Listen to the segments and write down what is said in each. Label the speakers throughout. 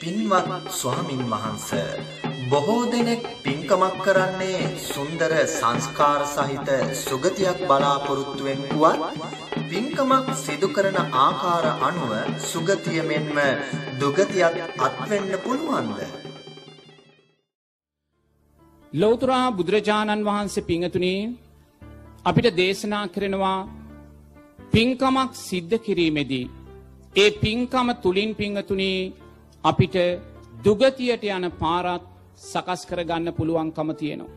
Speaker 1: පින්වත් ස්වාමින් වහන්ස බොහෝ දෙනෙක් පින්කමක් කරන්නේ සුන්දර සංස්කාර සහිත සුගතියක් බලාපොරොත්තුවෙන් වුවත් පින්කමක් සිදු කරන ආකාර අනුව සුගතිය මෙන්ම දුගතියක් අත්වෙන්න පුළුවන්ද?
Speaker 2: ලෞතුරා බුදුරජාණන් වහන්සේ පිංහතුනේ අපිට දේශනා කරනවා පින්කමක් සිද්ධ කිරීමේදී. ඒ පින්කම තුළින් පිංහතුනේ අපිට දුගතියට යන පාරත් සකස් කර ගන්න පුළුවන්කම තියෙනවා.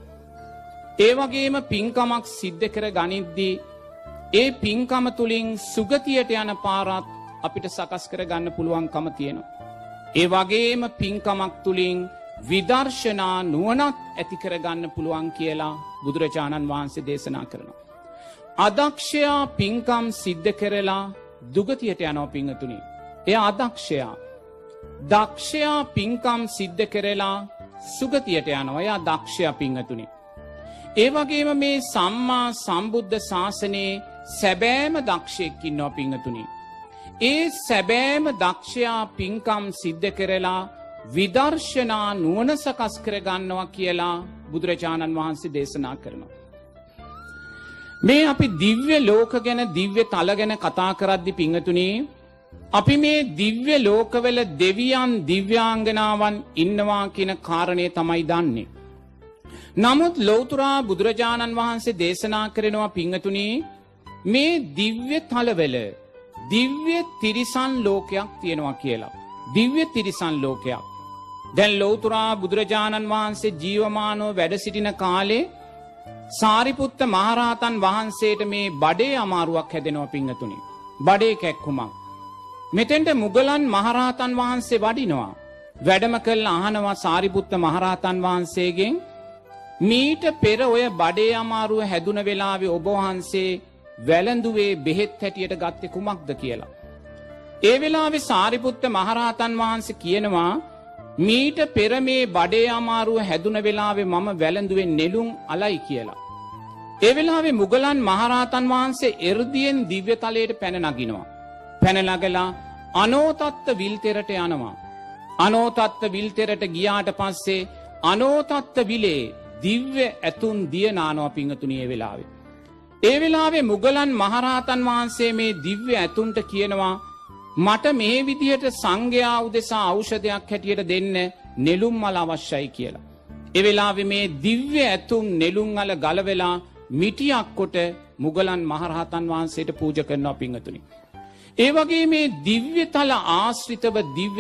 Speaker 2: ඒ වගේම පින්කමක් සිද්ධ කර ගනිද්දී ඒ පින්කම තුළින් සුගතියට යන පාරත් අපිට සකස් කර ගන්න පුළුවන්කම තියෙනවා. ඒ වගේම පින්කමක් තුළින් විදර්ශනා නුවනක් ඇති කරගන්න පුළුවන් කියලා බුදුරජාණන් වහන්සේ දේශනා කරනවා. අදක්ෂයා පින්කම් සිද්ධ කරලා දුගතියට යනෝ පිංහතුනි. එය අදක්ෂයා. දක්ෂයා පින්කම් සිද්ධ කරලා සුගතියට යනවයා දක්ෂයා පිංහතුනි. ඒ වගේම මේ සම්මා සම්බුද්ධ ශාසනයේ සැබෑම දක්ෂයෙක්කින් නො පිංහතුනි. ඒ සැබෑම දක්ෂයා පින්කම් සිද්ධ කරලා විදර්ශනා නුවන සකස් කරගන්නවා කියලා බුදුරජාණන් වහන්සේ දේශනා කරනවා. මේ අපි දිව්‍ය ලෝක ගැන දිව්‍ය තල ගැන කතා කරද්දි පිංහතුනේ අපි මේ දිව්‍ය ලෝකවල දෙවියන් දිව්‍යාංගනාවන් ඉන්නවා කියන කාරණය තමයි දන්නේ. නමුත් ලෝතුරා බුදුරජාණන් වහන්සේ දේශනා කරනවා පිංහතුනේ මේ දිව්‍ය තලවල දිව්‍ය තිරිසන් ලෝකයක් තියෙනවා කියලා. දිව්‍ය තිරිසන් ලෝකයක්. දැන් ලෝතුරා බුදුරජාණන් වහන්සේ ජීවමානෝ වැඩ සිටින කාලේ සාරිපුත්ත මහරහතන් වහන්සේට මේ බඩේ අමාරුවක් හැදෙනවා පිංහතුනි. බඩේ කැක්කුමක්. මෙතෙන්ට මුගලන් මහරහතන් වහන්සේ වඩිනවා. වැඩම කල් අහනවා සාරිපුත්ත මහරහතන් වහන්සේගෙන් මීට පෙර ඔය බඩේ අමාරුව හැදුන වෙලාවෙ ඔබවහන්සේ වැළඳුවේ බෙහෙත් හැටියට ගත්තෙ කුමක්ද කියලා. ඒ වෙලාවෙ සාරිපුත්ත මහරහතන් වහන්සේ කියනවා මීට පෙර මේ බඩේ අමාරුව හැදුන වෙලාවෙ මම වැළඳුවෙන් නෙළුම් අලයි කියලා. ඒ වෙලාවෙ මුගලන් මහරහතන් වහන්සේ එර්දියෙන් දිව්‍ය තලයට පැන නගිනවා. පැනලගලා අනෝතත්ත විල්තෙරට යනවා. අනෝතත්ත විල්තෙරට ගියාට පස්සේ අනෝතත්ත විලේ දිව්‍ය ඇතුන් දියනානෝ පිංහතුනිය වෙලාවේ. ඒ වෙලාවේ මුගලන් මහරහතන් වහන්සේ මේ දිව්‍ය ඇතුන්ට කියනවා මට මේ විදිහට සංඝයා උදෙසා ඖෂධයක් හැටියට දෙන්න නෙළුම් මල අවශ්‍යයි කියලා. එවෙලාවෙ මේ දිව්‍ය ඇතුම් නෙළුම් අල ගලවෙලා මිටියක් කොට මුගලන් මහරහතන් වහන්සේට පූජ කරනවා පිංහතුනි. ඒ වගේ මේ දිව්‍ය තල ආශ්‍රිතව දිව්‍ය